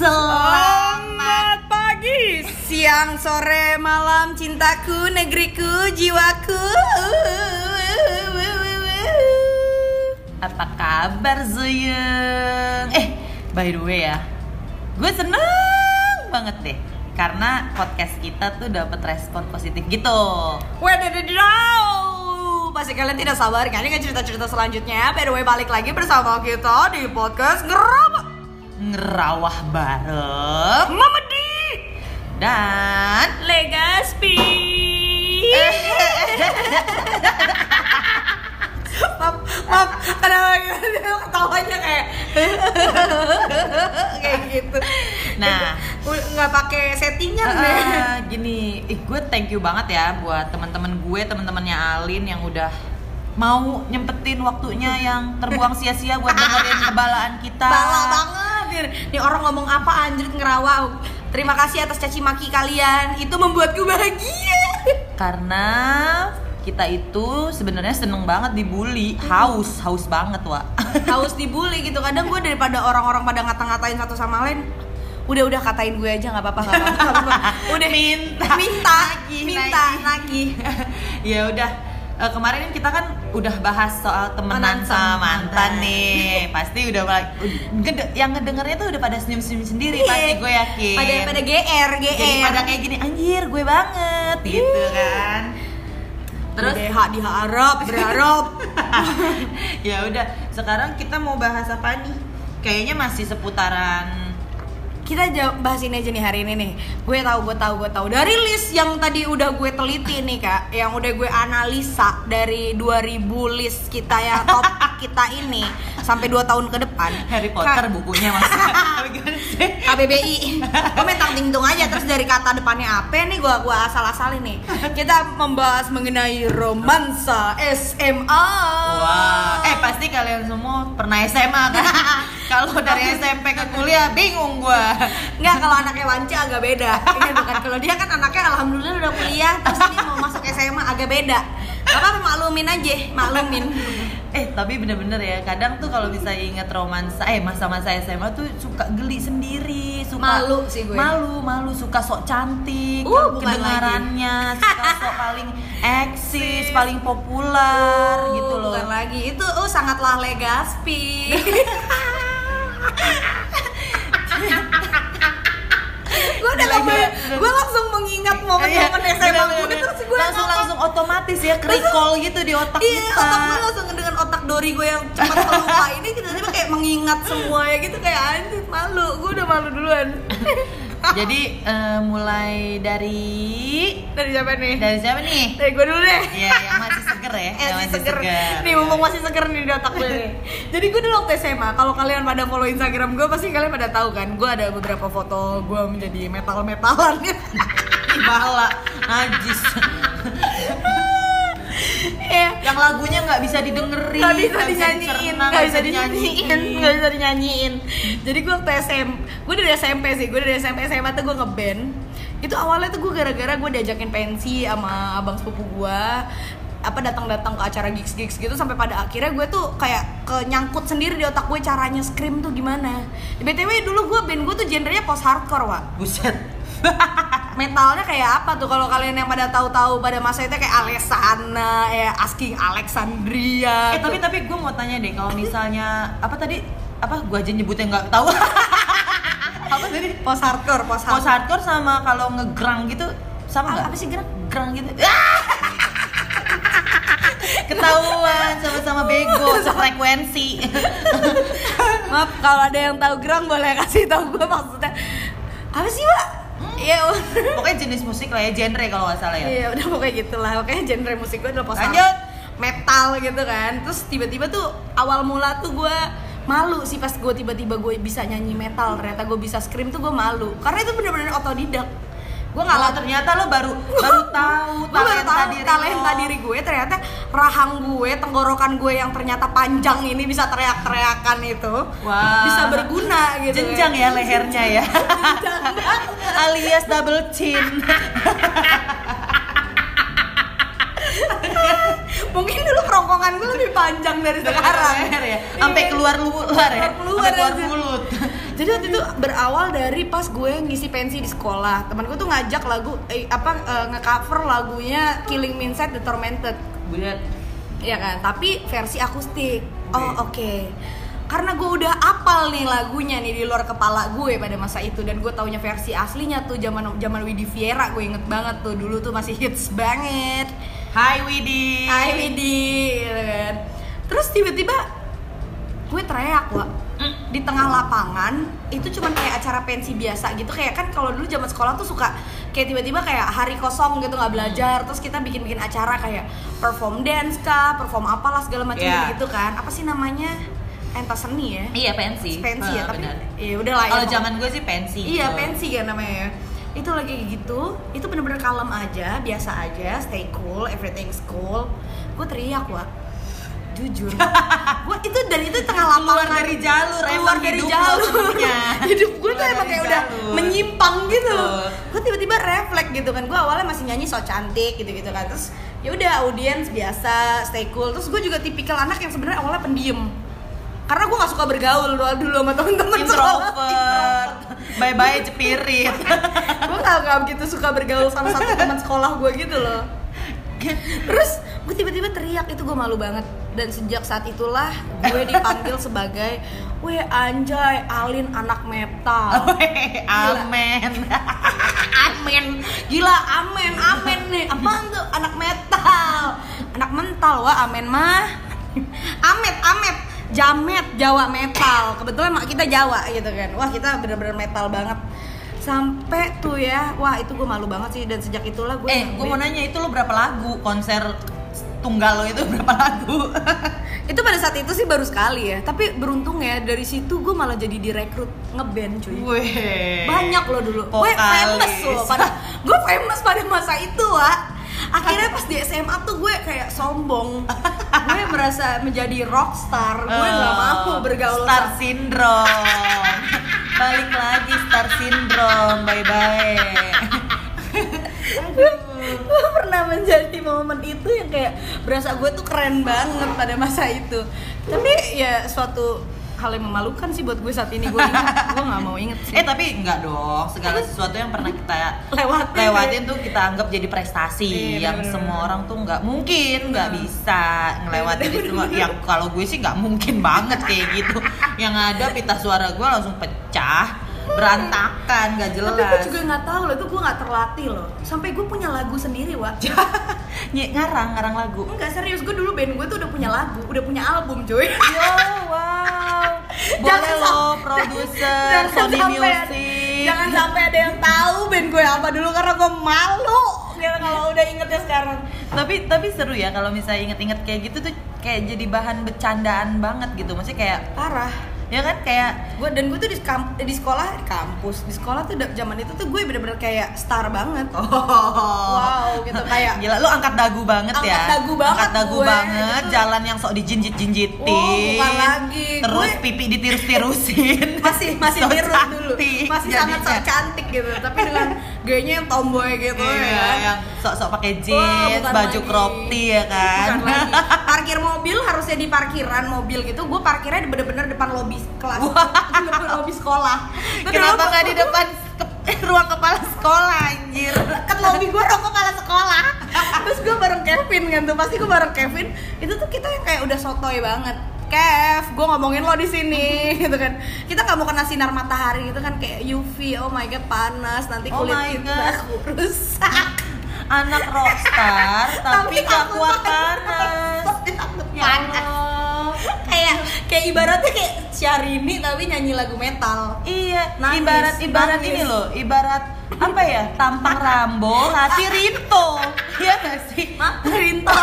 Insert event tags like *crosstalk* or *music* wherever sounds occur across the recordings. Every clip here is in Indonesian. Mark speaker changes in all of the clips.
Speaker 1: Selamat pagi, siang, sore, malam, cintaku, negeriku, jiwaku.
Speaker 2: Apa kabar Zuyung? Eh, by the way ya, gue seneng banget deh karena podcast kita tuh dapat respon positif gitu.
Speaker 1: Wadadah, pasti kalian tidak sabar kan dengan cerita-cerita selanjutnya. By the way, balik lagi bersama kita di podcast Ngeraba
Speaker 2: Ngerawah bareng
Speaker 1: Mama Di
Speaker 2: dan
Speaker 1: Legaspi. maaf, maaf, kenapa gitu? ketawanya kayak kayak gitu.
Speaker 2: Nah.
Speaker 1: Nggak pakai settingan deh.
Speaker 2: Ah, gini, ih gue thank you banget ya buat teman-teman gue, teman-temannya Alin yang udah mau nyempetin waktunya yang terbuang sia-sia buat dengerin kebalaan kita.
Speaker 1: Bala banget. Nih orang ngomong apa anjir ngerawau. Terima kasih atas caci maki kalian. Itu membuatku bahagia.
Speaker 2: Karena kita itu sebenarnya seneng banget dibully, haus, haus banget, Wak. *laughs*
Speaker 1: Haus dibully gitu. Kadang gue daripada orang-orang pada ngata-ngatain satu sama lain, udah udah katain gue aja nggak apa-apa nggak *laughs* udah
Speaker 2: Minta.
Speaker 1: minta
Speaker 2: Nagih,
Speaker 1: minta
Speaker 2: nagih *laughs* ya udah eh, kemarin kan kita kan udah bahas soal temenan
Speaker 1: sama
Speaker 2: mantan
Speaker 1: mantan.
Speaker 2: nih. *laughs* Pasti udah gede- yang ngedengernya tuh udah pada senyum-senyum sendiri
Speaker 1: Iya.
Speaker 2: pasti gue yakin.
Speaker 1: Pada pada gr gr
Speaker 2: jadi pada kayak gini anjir gue banget gitu kan.
Speaker 1: Terus
Speaker 2: terus
Speaker 1: BH diharap berharap *laughs*
Speaker 2: ya udah sekarang kita mau bahas apa nih? Kayaknya masih seputaran
Speaker 1: kita bahas ini aja nih hari ini nih. Gue tahu gue tahu gue tahu. Dari list yang tadi udah gue teliti nih kak. Yang udah gue analisa dari 2000 list kita ya top *laughs* kita ini sampai 2 tahun ke depan.
Speaker 2: Harry Potter
Speaker 1: Kak-
Speaker 2: bukunya sih? *laughs*
Speaker 1: KBBI gue mentang tingtung aja terus dari kata depannya apa nih gue gua asal asalin nih. Kita membahas mengenai romansa SMA
Speaker 2: Wah, eh pasti kalian semua pernah SMA kan? *laughs* Kalau dari SMP ke kuliah bingung gua.
Speaker 1: Enggak, kalau anaknya Wance agak beda. Ini bukan kalau dia kan anaknya alhamdulillah udah kuliah, terus ini mau masuk SMA agak beda. Gak apa-apa maklumin aja, maklumin.
Speaker 2: Eh tapi bener-bener ya, kadang tuh kalau bisa inget romansa, eh masa-masa SMA tuh suka geli sendiri, suka
Speaker 1: Malu sih gue.
Speaker 2: malu, malu, suka sok cantik,
Speaker 1: Uh,
Speaker 2: kedengarannya, *laughs* suka sok paling eksis, paling populer gitu loh.
Speaker 1: Bukan lagi, itu oh sangatlah legaspi. *laughs* gue udah
Speaker 2: Gila,
Speaker 1: lama,
Speaker 2: gila.
Speaker 1: gue langsung mengingat momen-momen
Speaker 2: Iya,
Speaker 1: SMA
Speaker 2: bener,
Speaker 1: gue terus gue
Speaker 2: langsung langsung otomatis ya recall gitu di otak
Speaker 1: Iya,
Speaker 2: kita.
Speaker 1: otak gue langsung dengan otak Dori gue yang cepat terlupa ini tiba-tiba kayak mengingat semua ya gitu kayak anjir malu, gue udah malu duluan. *laughs*
Speaker 2: Jadi eh, mulai dari
Speaker 1: Dari siapa nih?
Speaker 2: dari siapa nih?
Speaker 1: Dari gue dulu deh.
Speaker 2: Ya yang masih seger ya, *laughs*
Speaker 1: Eh,
Speaker 2: yang
Speaker 1: masih
Speaker 2: masih
Speaker 1: seger. Nih mumpung masih seger nih di otak gue nih. *laughs* Jadi gue dulu waktu SMA, kalau kalian pada follow Instagram gue pasti kalian pada tahu kan, gue ada beberapa foto gue menjadi metal-metalan. *laughs*
Speaker 2: Ih, bala, najis. Yang lagunya nggak bisa didengerin,
Speaker 1: Gak bisa
Speaker 2: nggak
Speaker 1: dinyanyiin,
Speaker 2: dicerna,
Speaker 1: gak bisa dinyanyiin,
Speaker 2: dinyanyiin.
Speaker 1: gak bisa dinyanyiin. Jadi gue waktu SM, gue dari SMP sih, gue dari SMP SMA tuh gue ngeband. Itu awalnya tuh gue gara-gara gue diajakin pensi sama abang sepupu gue apa datang-datang ke acara gigs gigs gitu sampai pada akhirnya gue tuh kayak kenyangkut sendiri di otak gue caranya scream tuh gimana btw dulu gue band gue tuh genrenya post hardcore wa
Speaker 2: Buset. *laughs*
Speaker 1: metalnya kayak apa tuh kalau kalian yang pada tahu-tahu pada masa itu kayak Alessana ya Asking Alexandria
Speaker 2: Eh tapi tapi gue mau tanya deh, kalau misalnya apa tadi apa gue aja nyebutnya nggak tahu. *laughs* apa tadi?
Speaker 1: post hardcore post
Speaker 2: Post
Speaker 1: hardcore
Speaker 2: hardcore sama kalau ngegrang gitu sama nggak?
Speaker 1: apa sih gerak
Speaker 2: Grang gitu. *laughs* Ketahuan sama-sama bego sefrekuensi. *laughs*
Speaker 1: maaf kalau ada yang tahu gerang boleh kasih tahu gue maksudnya apa sih pak Iya,
Speaker 2: Pokoknya jenis musik lah ya, genre kalau nggak salah ya.
Speaker 1: iya udah pokoknya gitulah. Pokoknya genre musik gue adalah post
Speaker 2: Lanjut.
Speaker 1: metal gitu kan. Terus tiba-tiba tuh awal mula tuh gue malu sih pas gue tiba-tiba gue bisa nyanyi metal. Ternyata gue bisa scream tuh gue malu. Karena itu bener-bener otodidak gue nggak latih
Speaker 2: ternyata lo baru baru *laughs* tahu
Speaker 1: baru
Speaker 2: talenta
Speaker 1: tahu
Speaker 2: diri
Speaker 1: talenta
Speaker 2: lo.
Speaker 1: diri gue ternyata rahang gue tenggorokan gue yang ternyata panjang ini bisa teriak-teriakan itu
Speaker 2: Wah.
Speaker 1: bisa berguna gitu
Speaker 2: Jenjang ya lehernya ya. *laughs* Alias double chin. *laughs*
Speaker 1: mungkin dulu kerongkongan gue lebih panjang dari sekarang
Speaker 2: Leher ya sampai
Speaker 1: Iya.
Speaker 2: keluar luar ya
Speaker 1: Keluar
Speaker 2: mulut
Speaker 1: Jadi waktu itu berawal dari pas gue ngisi pensi di sekolah. Teman gue tuh ngajak lagu eh, apa eh, nge-cover lagunya Killing Me Inside The Tormented.
Speaker 2: bulat
Speaker 1: Iya kan? Tapi versi akustik. Oh, oke. Karena gue udah apal nih lagunya nih di luar kepala gue pada masa itu dan gue taunya versi aslinya tuh zaman zaman Widi Viera gue inget banget tuh dulu tuh masih hits banget.
Speaker 2: Hai Widi
Speaker 1: Hai Widi, gitu kan. Terus tiba-tiba gue teriak Wak Di tengah lapangan itu cuman kayak acara pensi biasa gitu. Kayak kan kalau dulu zaman sekolah tuh suka kayak tiba-tiba kayak hari kosong gitu nggak belajar. Terus kita bikin-bikin acara kayak perform dance kah perform apalah segala macam
Speaker 2: Iya.
Speaker 1: gitu kan. Apa sih namanya? Pentas seni ya?
Speaker 2: Iya pensi.
Speaker 1: Pensi ya
Speaker 2: Ah,
Speaker 1: tapi ya udah lah ya.
Speaker 2: Kalau zaman gue sih pensi
Speaker 1: Iya
Speaker 2: gitu.
Speaker 1: pensi kan namanya ya. Itu lagi gitu, itu bener-bener kalem aja, biasa aja, stay cool, everything's cool. Gue teriak wah, jujur. *laughs* gue itu dan itu tengah lapangan
Speaker 2: Keluar dari jalur,
Speaker 1: keluar dari
Speaker 2: hidup
Speaker 1: jalur. *laughs* hidup gue tuh emang kayak udah menyimpang gitu. Gue tiba-tiba refleks gitu kan. Gue awalnya masih nyanyi so cantik gitu-gitu kan. Terus ya udah audiens biasa, stay cool. Terus gue juga tipikal anak yang sebenarnya awalnya pendiam. Karena gue gak suka bergaul dulu, dulu sama temen-temen
Speaker 2: introvert bye bye *laughs* cepirit
Speaker 1: gue gak, gak begitu suka bergaul sama satu teman sekolah gue gitu loh terus gue tiba-tiba teriak itu gue malu banget dan sejak saat itulah gue dipanggil *laughs* sebagai Weh anjay, Alin anak metal. *laughs*
Speaker 2: Amen. *laughs*
Speaker 1: Amin Gila, amin, amin nih. Apaan tuh? Anak metal. Anak mental, wah amin mah. Amet, amet. Jamet, Jawa metal. Kebetulan mak kita Jawa gitu kan. Wah kita bener-bener metal banget. Sampai tuh ya Wah itu gue malu banget sih. Dan sejak itulah gue
Speaker 2: eh gue mau nanya itu lo berapa lagu konser tunggal lo itu *laughs* berapa lagu?
Speaker 1: Itu pada saat itu sih baru sekali ya. Tapi beruntung ya Dari situ gue malah jadi direkrut ngeband cuy.
Speaker 2: Weh.
Speaker 1: banyak loh dulu. Gue famous loh pada *laughs* gue famous pada masa itu wa. Akhirnya pas di SMA tuh gue kayak sombong. Gue merasa menjadi rockstar. Gue nggak mau bergaul
Speaker 2: Oh, Star
Speaker 1: sama-
Speaker 2: syndrome. Balik lagi star syndrome bye bye *laughs*
Speaker 1: pernah menjadi momen itu yang kayak berasa gue tuh keren banget pada masa itu. Tapi ya suatu hal yang memalukan sih buat gue saat ini. Gue ingat gue nggak mau inget sih.
Speaker 2: Eh tapi enggak dong. Segala sesuatu yang pernah kita
Speaker 1: Lewatin.
Speaker 2: lewatin tuh kita anggap jadi prestasi
Speaker 1: Iya,
Speaker 2: yang
Speaker 1: bener-bener.
Speaker 2: semua orang tuh nggak mungkin nggak
Speaker 1: Hmm.
Speaker 2: bisa ngelewatin itu semua. yang kalau gue sih nggak mungkin banget kayak gitu. Yang ada pita suara gue langsung pecah berantakan nggak jelas
Speaker 1: tapi gue juga nggak tahu loh itu gue nggak terlatih loh. Sampai gue punya lagu sendiri wa *laughs*
Speaker 2: ngarang ngarang lagu.
Speaker 1: Enggak serius, gue dulu band gue tuh udah punya lagu, udah punya album cuy.
Speaker 2: Yo, wow. *laughs* Boleh
Speaker 1: Jangan
Speaker 2: lo produser Sony Music.
Speaker 1: Jangan sampai ada yang tahu band gue apa dulu karena gue malu. Kalau udah ingetnya sekarang.
Speaker 2: Tapi tapi seru ya kalau misalnya inget-inget kayak gitu tuh kayak jadi bahan bercandaan banget gitu. Maksudnya kayak
Speaker 1: Parah
Speaker 2: ya kan kayak
Speaker 1: gue dan gue tuh di, kamp- di sekolah di kampus di sekolah tuh zaman itu tuh gue bener-bener kayak star banget
Speaker 2: oh. *laughs*
Speaker 1: wow gitu kayak
Speaker 2: Gila, lu angkat dagu banget
Speaker 1: Angkat
Speaker 2: ya.
Speaker 1: dagu banget
Speaker 2: Angkat dagu
Speaker 1: gue,
Speaker 2: banget,
Speaker 1: gitu.
Speaker 2: jalan yang sok dijinjit-jinjitin.
Speaker 1: Oh, bukan lagi.
Speaker 2: Terus
Speaker 1: Gue-
Speaker 2: pipi ditirus-tirusin. *laughs*
Speaker 1: masih masih *laughs*
Speaker 2: Sok
Speaker 1: biru dulu masih sangat
Speaker 2: jadinya.
Speaker 1: sok cantik gitu tapi dengan gayanya yang tomboy gitu
Speaker 2: Iya,
Speaker 1: ya
Speaker 2: yang sok-sok pakai jeans,
Speaker 1: bukan
Speaker 2: baju
Speaker 1: lagi.
Speaker 2: crop tee ya kan.
Speaker 1: Bukan lagi. *laughs* Parkir mobil harusnya di parkiran mobil gitu. Gue parkirnya di bener-bener depan lobi kelas. di *laughs* depan lobi sekolah. *laughs* Terus
Speaker 2: Kenapa nggak di depan ke- ruang kepala sekolah anjir?
Speaker 1: Deket lobi gue dong kepala sekolah. Terus gue bareng Kevin kan tuh. Pasti gue bareng Kevin. Itu tuh kita yang kayak udah sotoy banget. Kev, gue ngomongin lo di sini *laughs* gitu kan. Kita nggak mau kena sinar matahari gitu kan kayak UV. Oh my god panas nanti
Speaker 2: Oh
Speaker 1: kulit
Speaker 2: my
Speaker 1: kita *laughs* rusak.
Speaker 2: Anak rockstar *laughs* tapi nggak
Speaker 1: takut
Speaker 2: kuat panas.
Speaker 1: Tapi takut
Speaker 2: Ya
Speaker 1: panas.
Speaker 2: Allah.
Speaker 1: kayak kayak ibaratnya kayak Syahrini tapi nyanyi lagu metal
Speaker 2: Iya,
Speaker 1: Nangis,
Speaker 2: ibarat ibarat
Speaker 1: nangis.
Speaker 2: ini loh, ibarat apa ya? Tampang Rambo, hati Rinto. Iya gak sih?
Speaker 1: Rinto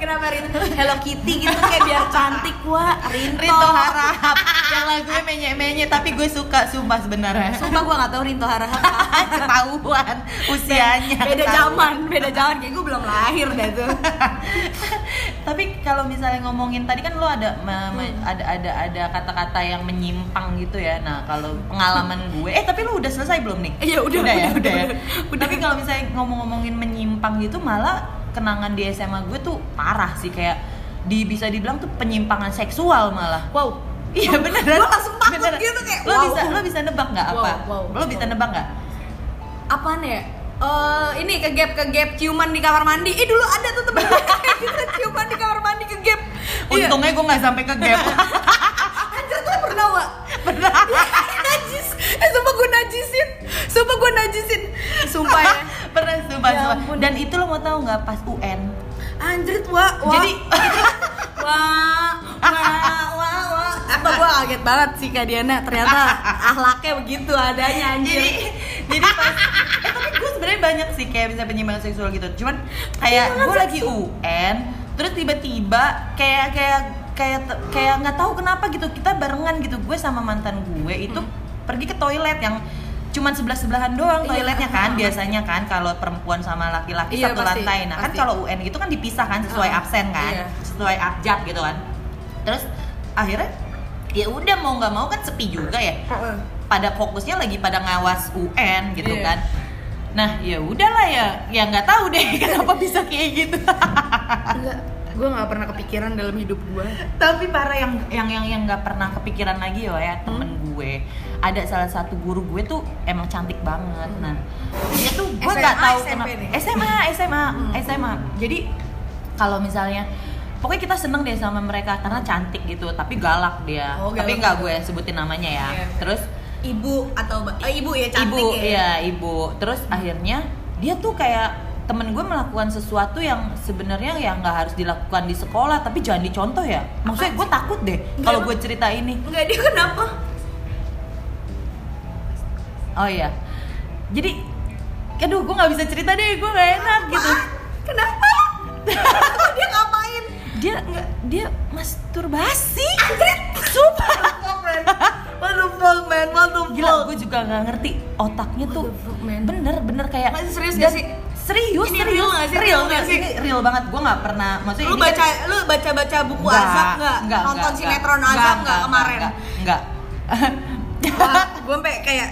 Speaker 1: kenapa Rinto Hello Kitty gitu kayak biar cantik wah Rinto,
Speaker 2: Rinto harap. Yang lagunya menye-menye tapi gue suka sumpah sebenarnya.
Speaker 1: sumpah gue gak tahu Rinto harap *laughs*
Speaker 2: Ketahuan usianya.
Speaker 1: beda
Speaker 2: ketahuan.
Speaker 1: zaman beda zaman kayak gue belum lahir deh tuh *laughs*
Speaker 2: Tapi kalau misalnya ngomongin tadi kan lo ada
Speaker 1: Hmm.
Speaker 2: ada ada ada kata-kata yang menyimpang gitu ya. Nah, kalau pengalaman gue eh tapi lo udah selesai belum nih?
Speaker 1: Iya, udah,
Speaker 2: udah, ya,
Speaker 1: udah,
Speaker 2: udah, ya.
Speaker 1: udah, udah.
Speaker 2: Tapi kalau misalnya ngomong-ngomongin menyimpang gitu malah kenangan di SMA gue tuh parah sih kayak di bisa dibilang tuh penyimpangan seksual malah
Speaker 1: wow
Speaker 2: iya beneran
Speaker 1: Gua langsung takut
Speaker 2: Beneran.
Speaker 1: gitu kayak,
Speaker 2: lo
Speaker 1: wow.
Speaker 2: bisa lo bisa nebak nggak
Speaker 1: Wow,
Speaker 2: apa
Speaker 1: wow,
Speaker 2: lo bisa
Speaker 1: wow.
Speaker 2: nebak nggak
Speaker 1: apaan ya Eh ini ke gap ke gap ciuman di kamar mandi. Ih dulu ada tuh temen gue *laughs* gitu ciuman di kamar mandi ke gap. Iya.
Speaker 2: untungnya gue nggak sampai ke gap *laughs*
Speaker 1: Anjir tuh pernah gak?
Speaker 2: pernah
Speaker 1: Najis. Eh sumpah gue najisin. Sumpah gue najisin. Sumpah ya. *laughs*
Speaker 2: pernah sumpah,
Speaker 1: Ya
Speaker 2: sumpah.
Speaker 1: ampun.
Speaker 2: dan itu lo mau tahu nggak pas UN
Speaker 1: Anjir wah, wah.
Speaker 2: Jadi- *laughs*
Speaker 1: wah, wah, wah, wah. Sumpah gue kaget banget sih Kak Diana. Ternyata *laughs* ahlaknya begitu adanya anjir.
Speaker 2: jadi jadi pas eh tapi gue sebenarnya banyak sih kayak bisa penyimpangan seksual gitu cuman kayak
Speaker 1: Penyimpangan
Speaker 2: gue lagi UN terus tiba-tiba kayak kayak kayak kayak nggak tahu kenapa gitu kita barengan gitu gue sama mantan gue itu pergi ke toilet yang cuman sebelah sebelahan doang
Speaker 1: Iya.
Speaker 2: toiletnya kan biasanya kan kalau perempuan sama laki-laki
Speaker 1: Iya,
Speaker 2: satu
Speaker 1: pasti,
Speaker 2: lantai nah kan
Speaker 1: pasti.
Speaker 2: kalau UN gitu kan dipisah kan sesuai
Speaker 1: Ah,
Speaker 2: absen kan
Speaker 1: iya.
Speaker 2: sesuai abjad gitu kan terus akhirnya ya udah mau nggak mau kan sepi juga ya pada fokusnya lagi pada ngawas UN gitu
Speaker 1: Iya.
Speaker 2: kan nah ya udahlah ya ya nggak tahu deh *laughs* kenapa bisa kayak gitu
Speaker 1: Enggak, gue nggak pernah kepikiran dalam hidup gue.
Speaker 2: tapi parah yang yang yang yang nggak pernah kepikiran lagi ya ya temen gue ada salah satu guru gue tuh emang cantik banget nah dia tuh gue nggak tahu kenapa? SMA SMA
Speaker 1: Hmm.
Speaker 2: SMA jadi kalau misalnya pokoknya kita seneng deh sama mereka karena cantik gitu tapi galak dia
Speaker 1: Oh,
Speaker 2: tapi
Speaker 1: galak
Speaker 2: nggak
Speaker 1: gitu.
Speaker 2: gue sebutin namanya ya
Speaker 1: Iya.
Speaker 2: terus
Speaker 1: Ibu atau eh, ibu ya cantik
Speaker 2: ibu
Speaker 1: ya.
Speaker 2: iya ibu terus akhirnya dia tuh kayak temen gue melakukan sesuatu yang sebenarnya ya nggak harus dilakukan di sekolah tapi jangan dicontoh ya maksudnya gue takut deh kalau gue cerita ini
Speaker 1: Enggak dia kenapa?
Speaker 2: oh iya jadi aduh gue nggak bisa cerita deh gue nggak enak gitu
Speaker 1: Apaan? Kenapa? dia ngapain?
Speaker 2: dia nggak dia masturbasi sumpah
Speaker 1: What the fuck man? What the fuck?
Speaker 2: gila gue juga nggak ngerti otaknya tuh
Speaker 1: fuck,
Speaker 2: bener bener kayak
Speaker 1: Masih serius gak sih?
Speaker 2: Serius
Speaker 1: Ini
Speaker 2: serius
Speaker 1: real nggak sih?
Speaker 2: real
Speaker 1: Real sih?
Speaker 2: ini real banget gue nggak pernah maksudnya
Speaker 1: Lu
Speaker 2: ini kan-
Speaker 1: baca lu baca baca buku
Speaker 2: Nggak,
Speaker 1: azab enggak?
Speaker 2: nggak,
Speaker 1: Nonton
Speaker 2: nggak,
Speaker 1: sinetron
Speaker 2: nggak,
Speaker 1: azab enggak
Speaker 2: nggak,
Speaker 1: kemarin?
Speaker 2: nggak, nggak.
Speaker 1: Gue sampai kayak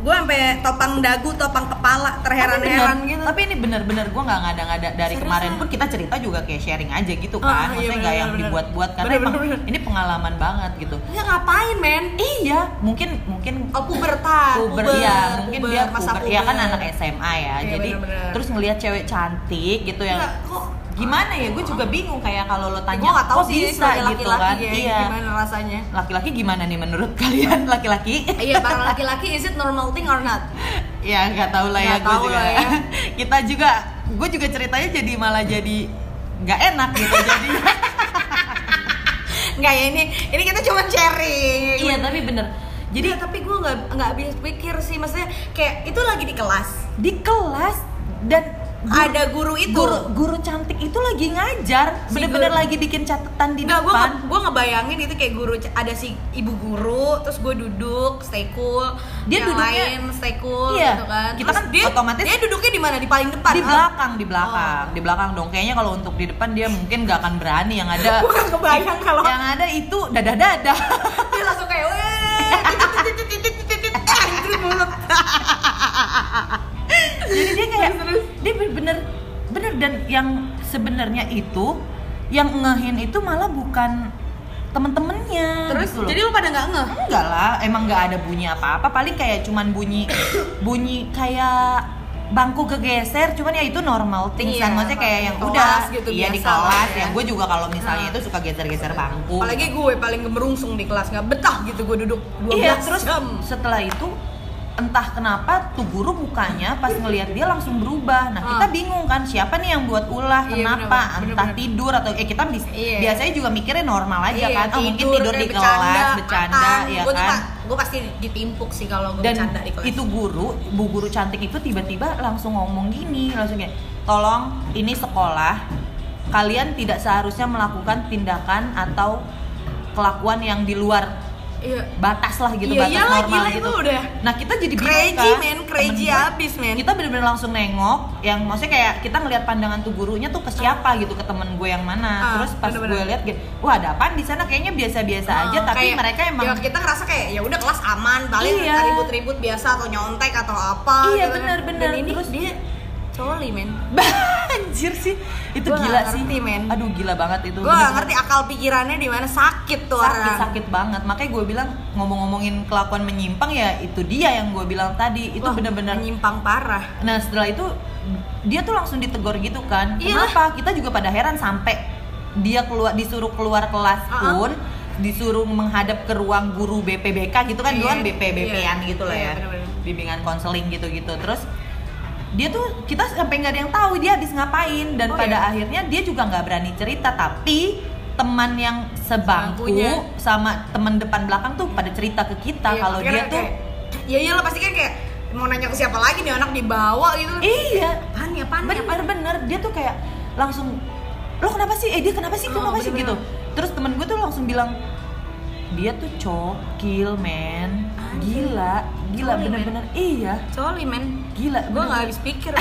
Speaker 1: gue sampai topang dagu, topang kepala, terheran-heran
Speaker 2: bener,
Speaker 1: gitu.
Speaker 2: Tapi ini bener-bener gue nggak ngada-ngada dari
Speaker 1: Serius,
Speaker 2: kemarin pun kita cerita juga kayak sharing aja gitu
Speaker 1: Ah,
Speaker 2: kan.
Speaker 1: iya,
Speaker 2: Maksudnya
Speaker 1: bener,
Speaker 2: nggak yang
Speaker 1: bener,
Speaker 2: dibuat-buat karena
Speaker 1: bener,
Speaker 2: emang
Speaker 1: bener, bener.
Speaker 2: ini pengalaman banget gitu.
Speaker 1: Ya ngapain men?
Speaker 2: Iya, mungkin mungkin
Speaker 1: Oh pubertas,
Speaker 2: puber,
Speaker 1: puber,
Speaker 2: ya mungkin
Speaker 1: puber,
Speaker 2: dia
Speaker 1: masa
Speaker 2: puber, ya kan
Speaker 1: puber.
Speaker 2: anak SMA ya.
Speaker 1: Iya,
Speaker 2: jadi
Speaker 1: bener-bener.
Speaker 2: terus ngelihat cewek cantik gitu yang
Speaker 1: Enggak, kok
Speaker 2: gimana ya? Gue juga bingung kayak kalau lo tanya
Speaker 1: gue tahu
Speaker 2: kok
Speaker 1: sih
Speaker 2: bisa gitu
Speaker 1: laki-laki
Speaker 2: kan.
Speaker 1: ya,
Speaker 2: Iya.
Speaker 1: gimana rasanya.
Speaker 2: Laki-laki gimana nih menurut kalian laki-laki?
Speaker 1: Iya, para laki-laki is it normal thing or not?
Speaker 2: ya nggak tahu lah ya
Speaker 1: Nggak
Speaker 2: gue juga
Speaker 1: ya. *laughs*
Speaker 2: kita juga gue juga ceritanya jadi malah jadi nggak enak gitu jadi
Speaker 1: Enggak *laughs* ya ini ini kita cuma sharing.
Speaker 2: iya tapi bener
Speaker 1: Jadi tapi gue nggak nggak habis pikir sih, maksudnya kayak itu lagi di kelas.
Speaker 2: di kelas dan guru-
Speaker 1: Ada guru itu.
Speaker 2: guru guru cantik itu lagi ngajar bener-bener lagi bikin catatan di
Speaker 1: Enggak, gue
Speaker 2: depan
Speaker 1: gue ngebayangin itu kayak guru ada si ibu guru, terus gue duduk stay cool,
Speaker 2: Dia
Speaker 1: yang
Speaker 2: duduknya-
Speaker 1: lain stay cool
Speaker 2: Iya,
Speaker 1: gitu kan.
Speaker 2: kita
Speaker 1: Terus
Speaker 2: kan
Speaker 1: dia,
Speaker 2: otomatis-
Speaker 1: dia duduknya di mana? Di paling depan.
Speaker 2: di
Speaker 1: ah?
Speaker 2: belakang di belakang
Speaker 1: Oh.
Speaker 2: di belakang dong kayaknya kalau untuk di depan dia mungkin nggak akan berani yang ada
Speaker 1: nggak kebayang kalau-
Speaker 2: yang ada itu dadah dadah
Speaker 1: Dia langsung kayak weh. mulut.
Speaker 2: Jadi dia kayak dia bener bener dan yang sebenarnya itu yang ngehin itu malah bukan temen-temennya
Speaker 1: Terus
Speaker 2: gitu loh.
Speaker 1: jadi lu pada nggak ngeh?
Speaker 2: enggak lah emang nggak ada bunyi apa-apa paling kayak cuman bunyi *coughs* bunyi kayak bangku kegeser cuman ya itu normal things
Speaker 1: Iya,
Speaker 2: kan maksudnya kayak yang
Speaker 1: kelas
Speaker 2: udah
Speaker 1: gitu,
Speaker 2: iya di kelas
Speaker 1: ya.
Speaker 2: ya gue juga kalau misalnya
Speaker 1: Nah.
Speaker 2: itu suka geser-geser bangku
Speaker 1: Apalagi gue paling gemerungsung di kelas nggak betah gitu gue duduk 12
Speaker 2: iya terus
Speaker 1: jam.
Speaker 2: setelah itu entah kenapa tuh guru mukanya pas ngelihat dia langsung berubah nah kita
Speaker 1: Ah.
Speaker 2: bingung kan siapa nih yang buat ulah
Speaker 1: Iya,
Speaker 2: kenapa
Speaker 1: bener-bener,
Speaker 2: entah
Speaker 1: bener-bener.
Speaker 2: tidur atau eh kita
Speaker 1: Iya.
Speaker 2: biasanya juga mikirnya normal aja
Speaker 1: Iya,
Speaker 2: kan oh mungkin tidur di
Speaker 1: kayak
Speaker 2: kelas bercanda ya
Speaker 1: gue
Speaker 2: kan
Speaker 1: gue pasti ditimpuk sih kalau gue
Speaker 2: dan
Speaker 1: bercanda di kelas.
Speaker 2: itu guru bu guru cantik itu tiba-tiba langsung ngomong gini langsung kayak tolong ini sekolah kalian tidak seharusnya melakukan tindakan atau kelakuan yang di luar
Speaker 1: iya.
Speaker 2: batas lah gitu
Speaker 1: Iya,
Speaker 2: batas
Speaker 1: iyalah,
Speaker 2: normal
Speaker 1: gila,
Speaker 2: gitu
Speaker 1: itu udah
Speaker 2: nah kita jadi bingung
Speaker 1: crazy
Speaker 2: kan
Speaker 1: men, crazy abis men.
Speaker 2: kita bener-bener langsung nengok yang maksudnya kayak kita ngelihat pandangan tuh gurunya tuh ke siapa gitu ke temen gue yang mana
Speaker 1: Ah,
Speaker 2: terus pas
Speaker 1: bener-bener.
Speaker 2: gue lihat gitu wah ada apaan di sana kayaknya biasa-biasa aja
Speaker 1: Oh,
Speaker 2: tapi
Speaker 1: kayak-
Speaker 2: mereka emang
Speaker 1: ya kita ngerasa kayak ya udah kelas aman paling
Speaker 2: Iya.
Speaker 1: ribut-ribut biasa atau nyontek atau apa
Speaker 2: Iya,
Speaker 1: gitu kan.
Speaker 2: bener-bener.
Speaker 1: dan ini
Speaker 2: Terus-
Speaker 1: dia coli men *laughs*
Speaker 2: Anjir sih, itu
Speaker 1: Gua
Speaker 2: gila
Speaker 1: nggak
Speaker 2: sih.
Speaker 1: ngerti, men.
Speaker 2: Aduh gila banget itu.
Speaker 1: gue gak ngerti akal pikirannya di mana sakit tuh
Speaker 2: sakit
Speaker 1: orang
Speaker 2: sakit banget. Makanya gue bilang ngomong-ngomongin kelakuan menyimpang ya itu dia yang gue bilang tadi. Itu
Speaker 1: Wah,
Speaker 2: bener-bener
Speaker 1: menyimpang parah
Speaker 2: Nah setelah itu dia tuh langsung ditegur gitu kan.
Speaker 1: Iyalah.
Speaker 2: Kenapa? Kita juga pada heran sampai dia keluar disuruh keluar kelas pun disuruh menghadap ke ruang guru BPBK gitu kan,
Speaker 1: Iya,
Speaker 2: duluan BP BP-an
Speaker 1: iya,
Speaker 2: gitu lah
Speaker 1: iya,
Speaker 2: ya.
Speaker 1: bener-bener.
Speaker 2: Bimbingan konseling gitu-gitu. Terus dia tuh kita sampai nggak ada yang tahu dia habis ngapain. Dan
Speaker 1: Oh,
Speaker 2: pada
Speaker 1: iya?
Speaker 2: akhirnya dia juga nggak berani cerita. Tapi teman yang sebangku
Speaker 1: Sebangkunya.
Speaker 2: sama teman depan belakang tuh pada cerita ke kita
Speaker 1: Iya,
Speaker 2: kalau dia tuh
Speaker 1: ya iyalah pasti kan kayak mau nanya ke siapa lagi nih anak dibawa gitu.
Speaker 2: Iya.
Speaker 1: Apaan ya apaan ya apaan
Speaker 2: bener-bener. Dia tuh kayak langsung lo kenapa sih? Eh dia kenapa sih?
Speaker 1: Oh,
Speaker 2: kenapa sih? Gitu. terus temen gue tuh langsung bilang dia tuh cokil men.
Speaker 1: Anjir.
Speaker 2: gila gila
Speaker 1: Coli,
Speaker 2: bener-bener. Iya.
Speaker 1: Sorry men.
Speaker 2: Gila
Speaker 1: gue nggak habis pikir *laughs*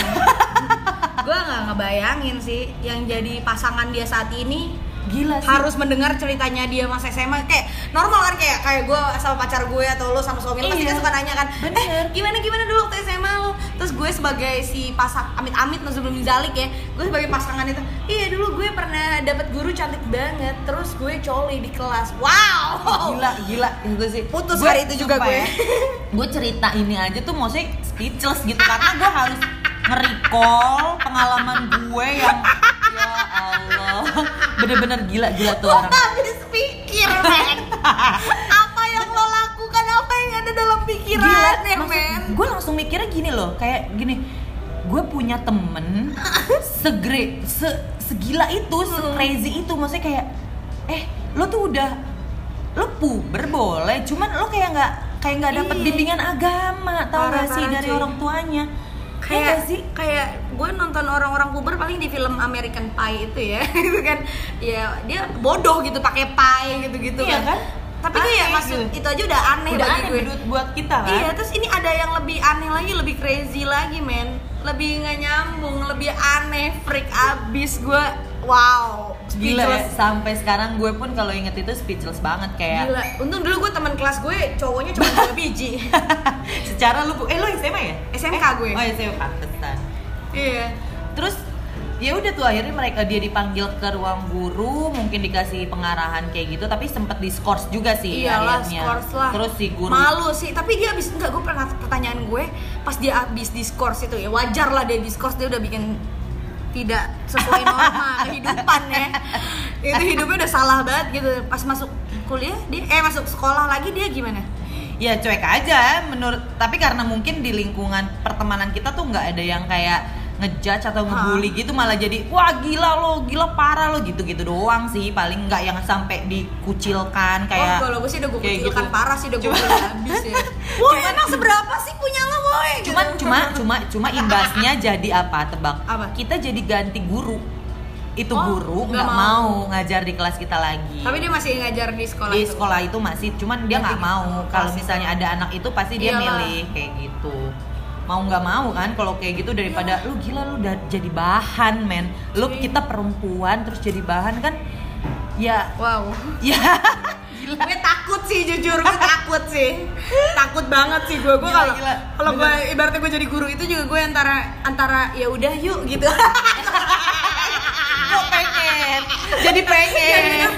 Speaker 1: gue nggak ngebayangin sih yang jadi pasangan dia saat ini
Speaker 2: gila sih.
Speaker 1: harus mendengar ceritanya dia masa SMA kayak normal kan kayak kayak gue sama pacar gue atau lo sama suami lo pasti
Speaker 2: Iya.
Speaker 1: kan suka nanya kan
Speaker 2: Bener.
Speaker 1: eh gimana gimana dulu waktu SMA gue sebagai si pasang amit-amit sebelum dizalik ya. Gue sebagai pasangan itu iya dulu gue pernah dapat guru cantik banget terus gue coli di kelas. Wow!
Speaker 2: Gila gila itu sih.
Speaker 1: Putus
Speaker 2: Gue-
Speaker 1: hari itu juga gue.
Speaker 2: ya, gue cerita ini aja tuh maksudnya speechless gitu karena gue harus nge-recall pengalaman gue yang ya Allah. Bener-bener gila gila tuh orang.
Speaker 1: habis pikir *laughs* ada dalam pikiran ya men
Speaker 2: gue langsung mikirnya gini loh kayak gini gue punya temen *laughs* segre se segila itu
Speaker 1: Hmm.
Speaker 2: se crazy itu maksudnya kayak eh lo tuh udah lo puber boleh cuman lo kayak nggak kayak nggak dapet bimbingan agama tau gak sih dari
Speaker 1: cuy.
Speaker 2: orang tuanya Iya
Speaker 1: kayak
Speaker 2: nggak sih
Speaker 1: kayak gue nonton orang-orang puber paling di film American Pie itu ya *laughs* itu kan ya dia bodoh gitu pakai pie gitu-gitu
Speaker 2: Iya kan?
Speaker 1: Tapi kayak
Speaker 2: Aneh
Speaker 1: maksud
Speaker 2: gitu.
Speaker 1: itu aja udah aneh
Speaker 2: udah
Speaker 1: bagi
Speaker 2: aneh
Speaker 1: gue
Speaker 2: buat, buat kita kan
Speaker 1: iya terus ini ada yang lebih aneh lagi lebih crazy lagi men lebih nggak nyambung lebih aneh freak abis gue wow
Speaker 2: gila ya
Speaker 1: speechless.
Speaker 2: sampai sekarang gue pun kalau inget itu speechless banget kayak
Speaker 1: Gila, untung dulu gue teman kelas gue cowoknya cuma dua biji. *laughs*
Speaker 2: secara lu eh lo SMA ya
Speaker 1: SMK
Speaker 2: Eh,
Speaker 1: gue.
Speaker 2: oh SMA pantesan
Speaker 1: iya.
Speaker 2: terus ya udah tuh akhirnya mereka dia dipanggil ke ruang guru mungkin dikasih pengarahan kayak gitu tapi sempet diskors juga sih
Speaker 1: Iyalah,
Speaker 2: akhirnya
Speaker 1: skors lah.
Speaker 2: terus si guru
Speaker 1: Malu sih, tapi dia abis enggak gue pernah pertanyaan gue pas dia abis diskors itu ya wajar lah dia diskors dia udah bikin tidak sesuai norma *laughs* kehidupan ya. Itu hidupnya udah salah banget gitu. Pas masuk kuliah dia eh masuk sekolah lagi dia gimana?
Speaker 2: ya cuek aja menurut tapi karena mungkin di lingkungan pertemanan kita tuh nggak ada yang kayak ngejudge atau ngebully gitu malah jadi wah gila lo gila parah lo gitu gitu doang sih paling nggak yang sampai dikucilkan kayak
Speaker 1: oh, kalau gue sih udah gue kucilkan
Speaker 2: gitu.
Speaker 1: parah sih udah gue habis ya. *laughs* Woi, emang seberapa sih punya lo, woi?
Speaker 2: cuman
Speaker 1: Gitu.
Speaker 2: cuma cuma cuma imbasnya *laughs* jadi apa tebak
Speaker 1: Apa?
Speaker 2: kita jadi ganti guru itu
Speaker 1: Oh,
Speaker 2: guru
Speaker 1: nggak mau.
Speaker 2: mau. ngajar di kelas kita lagi
Speaker 1: Tapi dia masih ngajar di sekolah
Speaker 2: di
Speaker 1: itu.
Speaker 2: sekolah itu masih cuman dia nggak mau kalau misalnya ada anak itu pasti dia
Speaker 1: Iyalah.
Speaker 2: milih kayak gitu mau nggak mau kan kalau kayak gitu daripada
Speaker 1: Iya.
Speaker 2: lu gila lu udah jadi bahan men. Lu
Speaker 1: Cuy.
Speaker 2: kita perempuan terus jadi bahan kan ya
Speaker 1: Wow.
Speaker 2: ya.
Speaker 1: Gue takut sih jujur gue takut sih. Takut banget sih gue. Gue
Speaker 2: Gila,
Speaker 1: kalau
Speaker 2: gila.
Speaker 1: kalau gue ibaratnya gue jadi guru itu juga gue antara antara ya udah yuk gitu. *laughs*
Speaker 2: Kok pengen. Jadi pengen.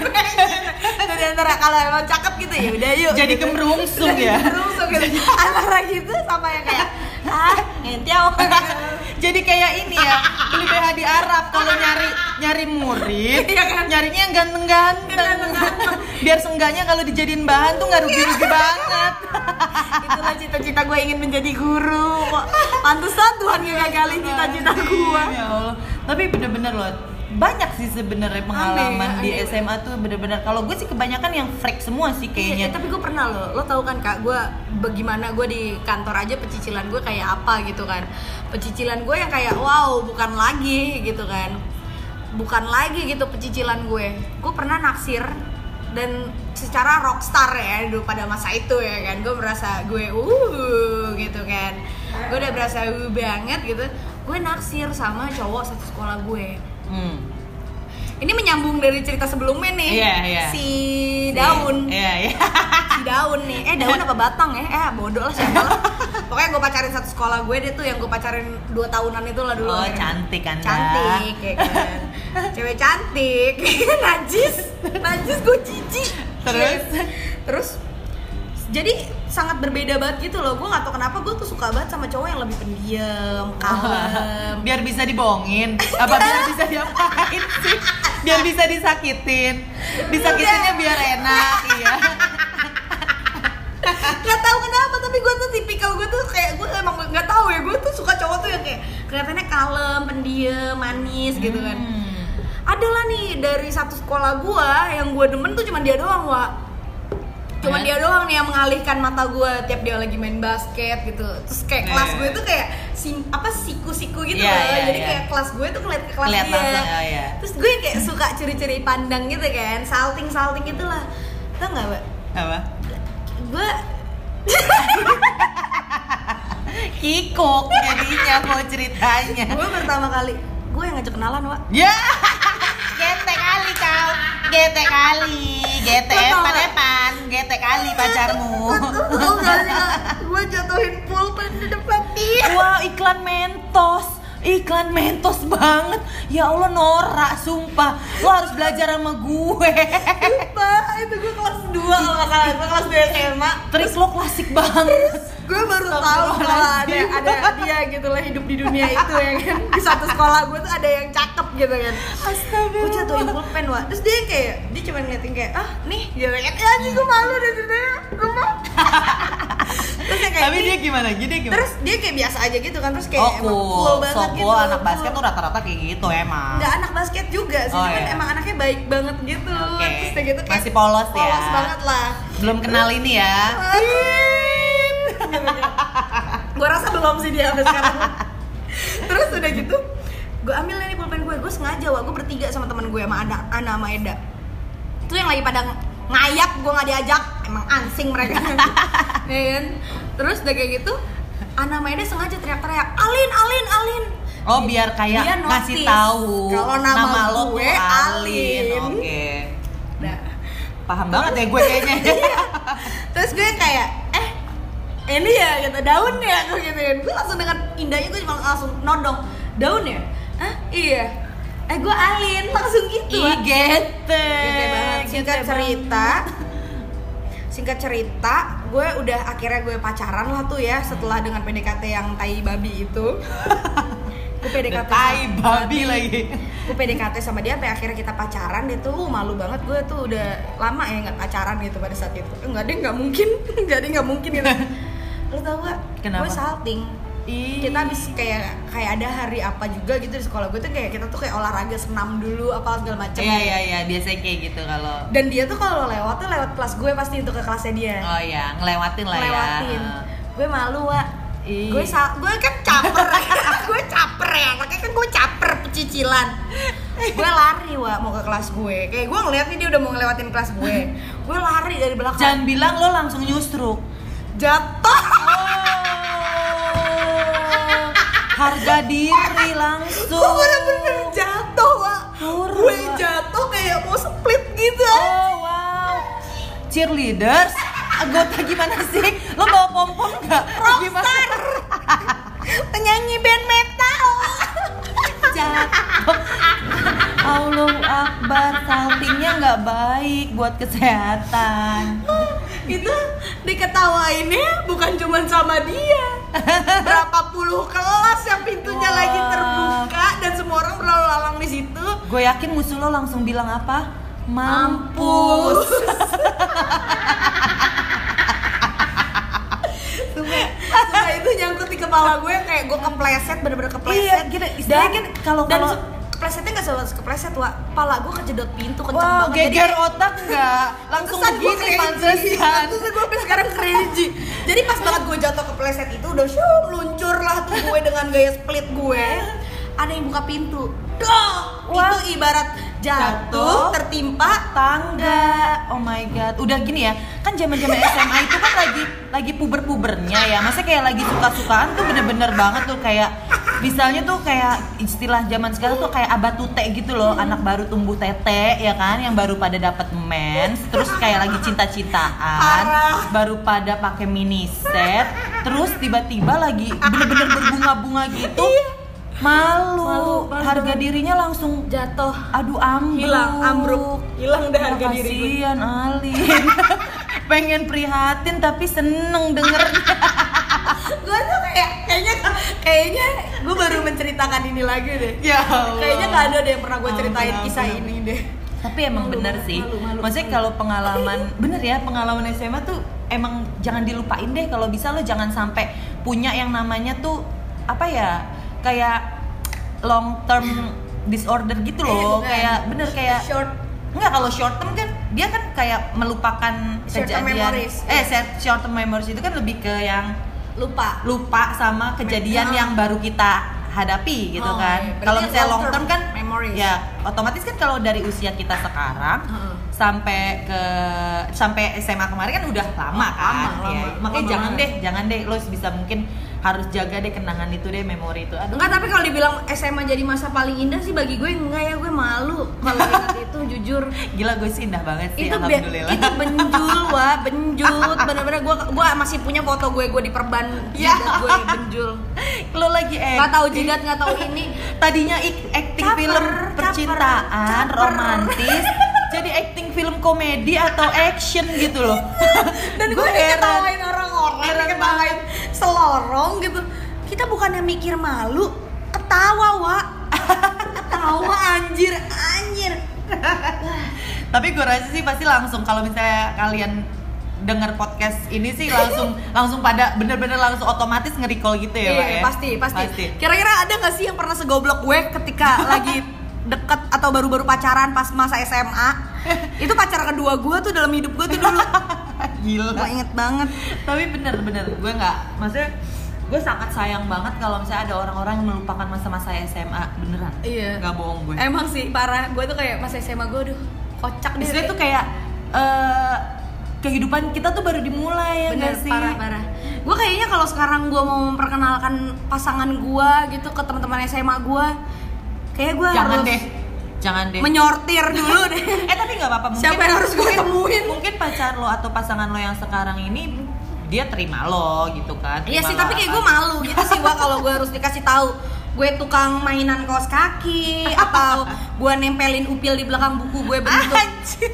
Speaker 1: Jadi antara kalau emang cakep gitu ya udah yuk
Speaker 2: jadi
Speaker 1: gitu.
Speaker 2: kemerungsung ya.
Speaker 1: Kemerungsung gitu. Antara gitu sama yang kayak ah ngentiau. *laughs*
Speaker 2: Jadi kayak ini ya beli BH di Arab kalau nyari nyari murid
Speaker 1: Iya kan?
Speaker 2: nyarinya yang ganteng-ganteng. Biar sengganya kalau dijadiin bahan tuh nggak rugi-rugi banget. *laughs*
Speaker 1: Itulah cita-cita gue ingin menjadi guru. Pantesan Tuhan ngegagalin cita-cita gue
Speaker 2: ya Allah. Tapi bener-bener loh banyak sih sebenarnya pengalaman
Speaker 1: Aneh,
Speaker 2: di
Speaker 1: aneh.
Speaker 2: SMA tuh bener-bener kalau gue sih kebanyakan yang freak semua sih
Speaker 1: Iya,
Speaker 2: kayaknya.
Speaker 1: eh, tapi gue pernah loh, lo tau kan kak, gue bagaimana gue di kantor aja pecicilan gue kayak apa gitu kan. Pecicilan gue yang kayak wow bukan lagi gitu kan. Bukan lagi gitu pecicilan gue. Gue pernah naksir dan secara rockstar ya dulu pada masa itu ya kan. Gue merasa gue uh gitu kan. Gue udah berasa uh banget gitu. Gue naksir sama cowok satu sekolah gue
Speaker 2: Hmm.
Speaker 1: Ini menyambung dari cerita sebelumnya nih
Speaker 2: Iya, iya.
Speaker 1: Si daun
Speaker 2: iya iya
Speaker 1: si daun nih eh daun apa batang ya eh bodoh lah siapa lah pokoknya gue pacarin satu sekolah gue dia tuh yang gue pacarin dua tahunan itu lah dulu
Speaker 2: Oh,
Speaker 1: akhirnya.
Speaker 2: cantik Anda.
Speaker 1: cantik kan cewek cantik *laughs* najis najis gue jijik
Speaker 2: Terus?
Speaker 1: terus jadi sangat berbeda banget gitu loh. Gue nggak tau kenapa gue tuh suka banget sama cowok yang lebih pendiam kalem.
Speaker 2: Biar bisa dibohongin. Apa biar bisa diapain sih? Biar bisa disakitin. Disakitinnya biar enak iya.
Speaker 1: Nggak tahu kenapa tapi gue tuh tipikal gue tuh kayak gue emang nggak tahu ya. Gue tuh suka cowok tuh yang kayak kelihatannya kalem pendiam manis gitu kan.
Speaker 2: Hmm.
Speaker 1: ada lah nih dari satu sekolah gue yang gue demen tuh cuma dia doang wa cuma
Speaker 2: Eh?
Speaker 1: dia doang nih yang mengalihkan mata gue tiap dia lagi main basket gitu. Terus kayak kelas
Speaker 2: Eh.
Speaker 1: gue tuh kayak sim apa siku-siku gitu loh.
Speaker 2: iya,
Speaker 1: jadi
Speaker 2: iya.
Speaker 1: kayak kelas gue tuh ngeliat ke kelas
Speaker 2: Kelihatan
Speaker 1: dia.
Speaker 2: lah, oh, iya.
Speaker 1: terus gue kayak suka curi-curi pandang gitu kan salting salting gitu lah tau nggak mbak?
Speaker 2: Apa?
Speaker 1: Gue *laughs*
Speaker 2: kikuk jadinya mau ceritanya.
Speaker 1: Gue pertama kali gue yang ngajak kenalan wa
Speaker 2: ya. kau gete kali gete
Speaker 1: tau
Speaker 2: epan epan gete kali pacarmu
Speaker 1: gue jatuhin pulpen di depan dia
Speaker 2: Wah iklan mentos Iklan mentos banget. Ya Allah norak sumpah. Lo harus belajar sama gue.
Speaker 1: Sumpah, itu gue kelas 2 kalau nggak salah. Gue kelas 2 SMA
Speaker 2: Trik lo klasik banget.
Speaker 1: Gue baru tahu kalau ada ada dia gitu lah hidup di dunia itu ya kan. Di satu sekolah gue tuh ada yang cakep gitu kan.
Speaker 2: Astaga.
Speaker 1: Gue jatuhin pulpen wah terus dia kayak dia cuma ngeliatin kayak ah nih dia kayak ya gue malu deh ceritanya. Rumah *laughs* terus kayak
Speaker 2: Tapi dia gimana? Jadi gimana?
Speaker 1: terus dia kayak biasa aja gitu kan terus kayak
Speaker 2: oh
Speaker 1: emang
Speaker 2: cool,
Speaker 1: cool banget
Speaker 2: so
Speaker 1: gitu
Speaker 2: cool anak
Speaker 1: cool.
Speaker 2: basket tuh rata-rata kayak gitu emang
Speaker 1: nggak anak basket juga sih
Speaker 2: Oh,
Speaker 1: cuman
Speaker 2: iya.
Speaker 1: emang anaknya baik banget gitu
Speaker 2: Oke.
Speaker 1: terus udah gitu kayak
Speaker 2: Masih polos ya.
Speaker 1: polos banget lah
Speaker 2: Belum kenal ini ya *laughs*
Speaker 1: gue rasa belum sih dia sampai sekarang terus udah gitu gue ambil nih pulpen gue gue sengaja wah gue bertiga sama teman gue sama Ana Ana sama Eda itu yang lagi pada ngayap gue nggak diajak. Emang ansing mereka. *laughs* Ya kan? Terus udah kayak gitu Ana sama Eda sengaja teriak-teriak Alin Alin Alin.
Speaker 2: Oh biar kayak
Speaker 1: Dia
Speaker 2: ngasih tahu
Speaker 1: kalau nama
Speaker 2: lo
Speaker 1: gue
Speaker 2: tuh
Speaker 1: Alin.
Speaker 2: Oke.
Speaker 1: Nah,
Speaker 2: Paham banget ya gue kayaknya. *laughs*
Speaker 1: Terus gue kayak eh ini ya gitu daun ya? Gue gituin gue langsung dengan indahnya gue cuma langsung nodong daun ya? Ah iya eh gue alin. Langsung gitu
Speaker 2: Ih gete.
Speaker 1: Gete banget. Singkat
Speaker 2: Gete
Speaker 1: cerita. Singkat cerita gue udah akhirnya gue pacaran lah tuh ya setelah dengan PDKT yang tai babi itu. *laughs* Gue PDKT
Speaker 2: Tai babi lagi.
Speaker 1: Gue PDKT sama dia sampai akhirnya kita pacaran dia tuh uh, malu banget. Gue tuh udah lama ya nggak pacaran gitu pada saat itu. Enggak deh nggak mungkin. *laughs* Enggak deh nggak mungkin gitu. *laughs* Lo tau gak
Speaker 2: Kenapa?
Speaker 1: gue salting
Speaker 2: Ih.
Speaker 1: kita habis kayak kayak ada hari apa juga gitu di sekolah gue tuh kayak kita tuh kayak olahraga senam dulu apa segala macam
Speaker 2: Iya iya iya. Biasanya kayak gitu kalau
Speaker 1: dan dia tuh kalau lewat tuh lewat kelas gue pasti untuk ke kelasnya dia.
Speaker 2: Oh iya. Ngelewatin lah
Speaker 1: lewatin
Speaker 2: ya
Speaker 1: gue malu wa
Speaker 2: Ih.
Speaker 1: gue sal gue kan caper *laughs* gue caper ya. Makanya kan gue caper pecicilan. Gue lari wa mau ke kelas gue. Kayak gue ngeliat nih dia udah mau ngelewatin kelas gue. *laughs* Gue lari dari belakang.
Speaker 2: Jangan bilang lo langsung nyustruk
Speaker 1: jatuh
Speaker 2: harga diri langsung.
Speaker 1: Gue bener-bener jatuh wa
Speaker 2: Horor,
Speaker 1: gue jatuh kayak mau split gitu.
Speaker 2: Oh wow. Cheerleaders Anggota gimana sih? Lo bawa pom-pom gak?
Speaker 1: rockstar. *laughs* Penyanyi band metal.
Speaker 2: Jatuh. Allah Akbar Saltingnya nggak baik buat kesehatan.
Speaker 1: Itu diketawainnya bukan cuma sama dia berapa puluh kelas yang pintunya
Speaker 2: Wah.
Speaker 1: lagi terbuka dan semua orang berlalu lalang di situ
Speaker 2: Gue yakin musuh lo langsung bilang apa? Mampus *laughs*
Speaker 1: Sumpah, sumpah itu nyangkut di kepala gue kayak gue kepleset bener-bener kepleset
Speaker 2: Iya, gitu. Istilahnya kan kalau-
Speaker 1: dan
Speaker 2: kalau-
Speaker 1: keplesetnya nggak selalu kepleset wah pala gue kejedot pintu kenceng
Speaker 2: Wow,
Speaker 1: banget. Jadi
Speaker 2: geger
Speaker 1: kayak-
Speaker 2: otak nggak? Langsung
Speaker 1: cringy.
Speaker 2: pantesan. *laughs*
Speaker 1: Gue sampai sekarang cringy. Jadi pas banget gue jatuh ke pleset itu udah syup meluncur lah tuh gue dengan gaya split gue. Ada yang buka pintu
Speaker 2: Wah.
Speaker 1: Itu ibarat jatuh, tertimpa
Speaker 2: tangga. Oh my god. Udah gini ya. Kan zaman-zaman *laughs* SMA itu kan lagi lagi puber-pubernya ya. Masa kayak lagi suka-sukaan tuh bener-bener banget tuh kayak misalnya tuh kayak istilah zaman sekarang tuh kayak abatute gitu loh, anak baru tumbuh tete ya kan yang baru pada dapat mens, terus kayak lagi cinta-cintaan, baru pada pakai mini set, terus tiba-tiba lagi bener-bener berbunga-bunga gitu. Malu,
Speaker 1: Malu, malu
Speaker 2: harga dirinya langsung
Speaker 1: jatuh.
Speaker 2: Aduh ambruk.
Speaker 1: Hilang ambruk. Hilang deh harga diri gue.
Speaker 2: Kasian Alin. *laughs* Pengen prihatin tapi seneng dengernya *laughs*
Speaker 1: gue tuh kayak kayaknya kayaknya gue baru menceritakan ini lagi deh.
Speaker 2: Ya
Speaker 1: kayaknya nggak ada deh yang pernah gue ceritain
Speaker 2: ampun,
Speaker 1: kisah
Speaker 2: ampun.
Speaker 1: ini deh.
Speaker 2: Tapi emang
Speaker 1: Malu,
Speaker 2: bener sih.
Speaker 1: malu, malu.
Speaker 2: maksudnya kalau pengalaman bener ya pengalaman SMA tuh emang jangan dilupain deh. Kalau bisa lo jangan sampai punya yang namanya tuh apa ya kayak long term disorder gitu
Speaker 1: Eh,
Speaker 2: loh
Speaker 1: bukan.
Speaker 2: kayak bener kayak
Speaker 1: short
Speaker 2: Enggak kalau short term kan dia kan kayak melupakan
Speaker 1: Short term
Speaker 2: kejadian.
Speaker 1: memories,
Speaker 2: Eh,
Speaker 1: iya.
Speaker 2: short- term memories itu kan lebih ke yang
Speaker 1: lupa
Speaker 2: lupa sama kejadian
Speaker 1: Ah.
Speaker 2: yang baru kita hadapi gitu
Speaker 1: Oh,
Speaker 2: kan.
Speaker 1: iya.
Speaker 2: Kalau misalnya long
Speaker 1: long-term
Speaker 2: term kan
Speaker 1: memories.
Speaker 2: ya otomatis kan kalau dari usia kita sekarang
Speaker 1: Heeh.
Speaker 2: sampai ke sampai SMA kemarin kan udah lama kan.
Speaker 1: Lama,
Speaker 2: Ya,
Speaker 1: lama.
Speaker 2: makanya
Speaker 1: Lama
Speaker 2: jangan
Speaker 1: banget.
Speaker 2: deh, jangan deh lo bisa mungkin harus jaga deh kenangan itu deh memori itu. Aduh.
Speaker 1: Enggak, tapi kalau dibilang SMA jadi masa paling indah sih bagi gue enggak ya, gue malu kalau *laughs* ingat itu jujur.
Speaker 2: Gila gue sih indah banget sih
Speaker 1: itu
Speaker 2: alhamdulillah.
Speaker 1: itu benjul *laughs* wah benjut bener-bener gue gue masih punya foto gue gue diperban
Speaker 2: Ya.
Speaker 1: gue benjul
Speaker 2: lo lagi eh
Speaker 1: nggak tahu jidat nggak tahu ini
Speaker 2: tadinya acting
Speaker 1: Caper,
Speaker 2: film percintaan
Speaker 1: caper.
Speaker 2: romantis *laughs* jadi acting film komedi atau action gitu loh. *laughs*
Speaker 1: Dan *laughs* gue diketawain orang-orang diketawain selorong gitu. Kita bukannya mikir malu ketawa wa ketawa *laughs* anjir anjir.
Speaker 2: Tapi gue rasa sih pasti langsung kalau misalnya kalian denger podcast ini sih langsung langsung pada bener-bener langsung otomatis nge-recall gitu ya Pak
Speaker 1: Iya,
Speaker 2: ya?
Speaker 1: pasti, pasti. Kira-kira ada nggak sih yang pernah segoblok gue ketika lagi deket atau baru-baru pacaran pas masa SMA *laughs* itu pacar kedua gue tuh dalam hidup gue tuh dulu. *laughs*
Speaker 2: Gila.
Speaker 1: Gue inget banget.
Speaker 2: Tapi bener-bener gue nggak maksudnya gue sangat sayang banget kalau misalnya ada orang-orang yang melupakan masa-masa SMA beneran.
Speaker 1: Iya.
Speaker 2: nggak bohong gue.
Speaker 1: Emang sih parah. Gue tuh kayak masa SMA gue aduh kocak deh.
Speaker 2: Istilahnya tuh kayak eh, kehidupan kita tuh baru dimulai ya
Speaker 1: bener
Speaker 2: sih?
Speaker 1: parah parah. Gue kayaknya kalau sekarang gue mau memperkenalkan pasangan gue gitu ke teman-teman SMA gue kayak gue
Speaker 2: Jangan
Speaker 1: harus
Speaker 2: deh, jangan deh.
Speaker 1: menyortir dulu deh
Speaker 2: eh tapi nggak apa-apa. Mungkin,
Speaker 1: Siapa yang harus gue temuin?
Speaker 2: Mungkin pacar lo atau pasangan lo yang sekarang ini dia terima lo gitu kan?
Speaker 1: Iya sih, tapi kayak gue malu gitu sih gua kalau gue harus dikasih tahu gue tukang mainan kaos kaki atau gue nempelin upil di belakang buku gue bentuk
Speaker 2: Anjir,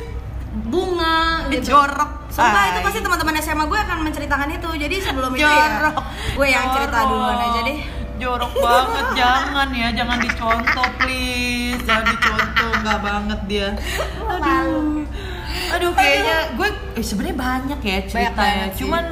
Speaker 1: bunga gitu.
Speaker 2: jorok.
Speaker 1: Sumpah itu
Speaker 2: Ay.
Speaker 1: pasti teman-teman SMA gue akan menceritakan itu. Jadi sebelum itu ya
Speaker 2: jorok.
Speaker 1: gue yang cerita
Speaker 2: Jorok.
Speaker 1: duluan aja deh.
Speaker 2: Jorok banget, jangan ya, jangan dicontoh please, jangan dicontoh, nggak banget dia. Aduh, aduh kayaknya gue, eh sebenarnya banyak ya ceritanya, cuman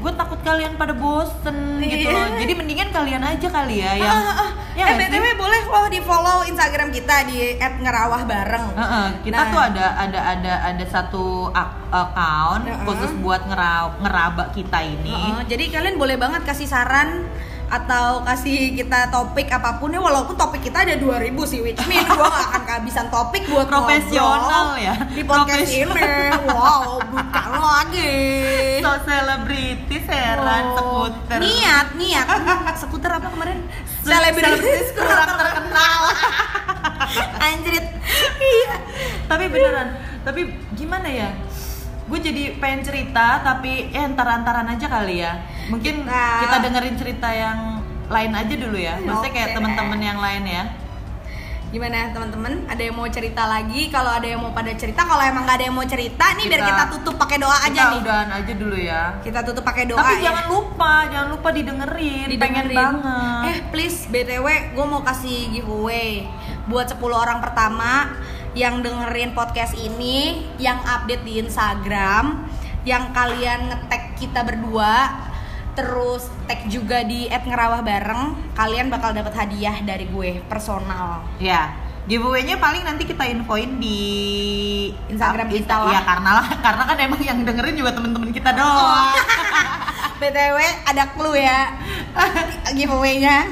Speaker 2: gue takut kalian pada bosen gitu
Speaker 1: Iya.
Speaker 2: loh. Jadi mendingan kalian aja kali ya yang,
Speaker 1: Ah, ah,
Speaker 2: ya
Speaker 1: eh btw boleh loh di follow Instagram kita di @ngerawah bareng.
Speaker 2: Heeh, kita
Speaker 1: Nah.
Speaker 2: tuh ada ada ada ada satu account
Speaker 1: Heeh.
Speaker 2: khusus buat ngera ngeraba kita ini.
Speaker 1: Heeh, jadi kalian boleh banget kasih saran atau kasih kita topik apa pun ya walaupun topik kita ada 2000 sih which mean gua gak akan kehabisan topik buat
Speaker 2: Profesional ya.
Speaker 1: di podcast ini wow bukan lagi
Speaker 2: So selebritis heran
Speaker 1: Oh,
Speaker 2: skuter.
Speaker 1: niat niat skuter apa kemarin
Speaker 2: Se- selebritis kurang terkenal.
Speaker 1: anjrit iya
Speaker 2: tapi beneran, tapi gimana ya? Gue jadi pengen cerita tapi ya antar-antaran aja kali ya. Mungkin
Speaker 1: Kita-
Speaker 2: kita dengerin cerita yang lain aja dulu ya. Maksudnya kayak
Speaker 1: Oke.
Speaker 2: teman-teman yang lain ya.
Speaker 1: gimana teman-teman ada yang mau cerita lagi kalau ada yang mau pada cerita kalau emang gak ada yang mau cerita nih biar
Speaker 2: Kita-
Speaker 1: kita tutup pakai doa aja
Speaker 2: Kita
Speaker 1: nih
Speaker 2: udahan aja dulu ya.
Speaker 1: kita tutup pakai doa
Speaker 2: Tapi
Speaker 1: ya.
Speaker 2: jangan lupa, jangan lupa didengerin, pengen
Speaker 1: Didengerin.
Speaker 2: banget.
Speaker 1: Eh please BTW gue mau kasih giveaway buat 10 orang pertama yang dengerin podcast ini, yang update di Instagram, yang kalian nge-tag kita berdua terus tag juga di @ngerawah bareng, kalian bakal dapat hadiah dari gue personal.
Speaker 2: Ya, giveaway-nya paling nanti kita infoin di
Speaker 1: Instagram kita lah.
Speaker 2: Iya, karena lah, *laughs* karena kan emang yang dengerin juga temen-temen kita doang. *laughs*
Speaker 1: BTW ada clue ya *laughs* giveaway-nya.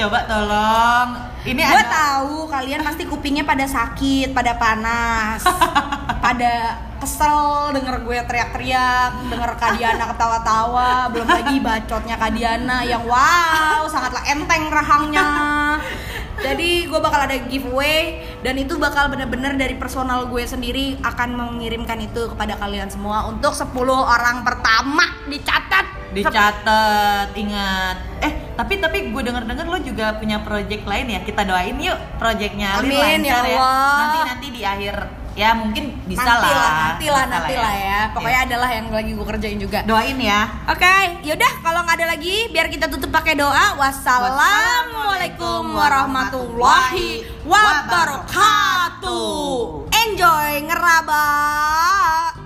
Speaker 2: Coba tolong Ini
Speaker 1: gue
Speaker 2: ada-
Speaker 1: tahu kalian pasti kupingnya pada sakit, pada panas, *laughs* pada kesel denger gue teriak-teriak, denger Kadiana ketawa-tawa, belum lagi bacotnya Kadiana yang wow sangatlah enteng rahangnya. *laughs* Jadi gue bakal ada giveaway dan itu bakal bener-bener dari personal gue sendiri akan mengirimkan itu kepada kalian semua untuk 10 orang pertama dicatat.
Speaker 2: Dicatat, ingat. Eh, tapi tapi gue denger dengar lo juga punya project lain ya. Kita doain yuk projectnya
Speaker 1: Amin, ya
Speaker 2: ya.
Speaker 1: Allah.
Speaker 2: Nanti nanti di akhir ya mungkin bisa
Speaker 1: nanti
Speaker 2: lah.
Speaker 1: lah, nanti lah, nanti lah ya. Pokoknya adalah yang lagi gue kerjain juga.
Speaker 2: Doain ya.
Speaker 1: Oke, yaudah kalau nggak ada lagi, biar kita tutup pakai doa. Wassalamualaikum warahmatullahi wabarakatuh. Enjoy ngeraba.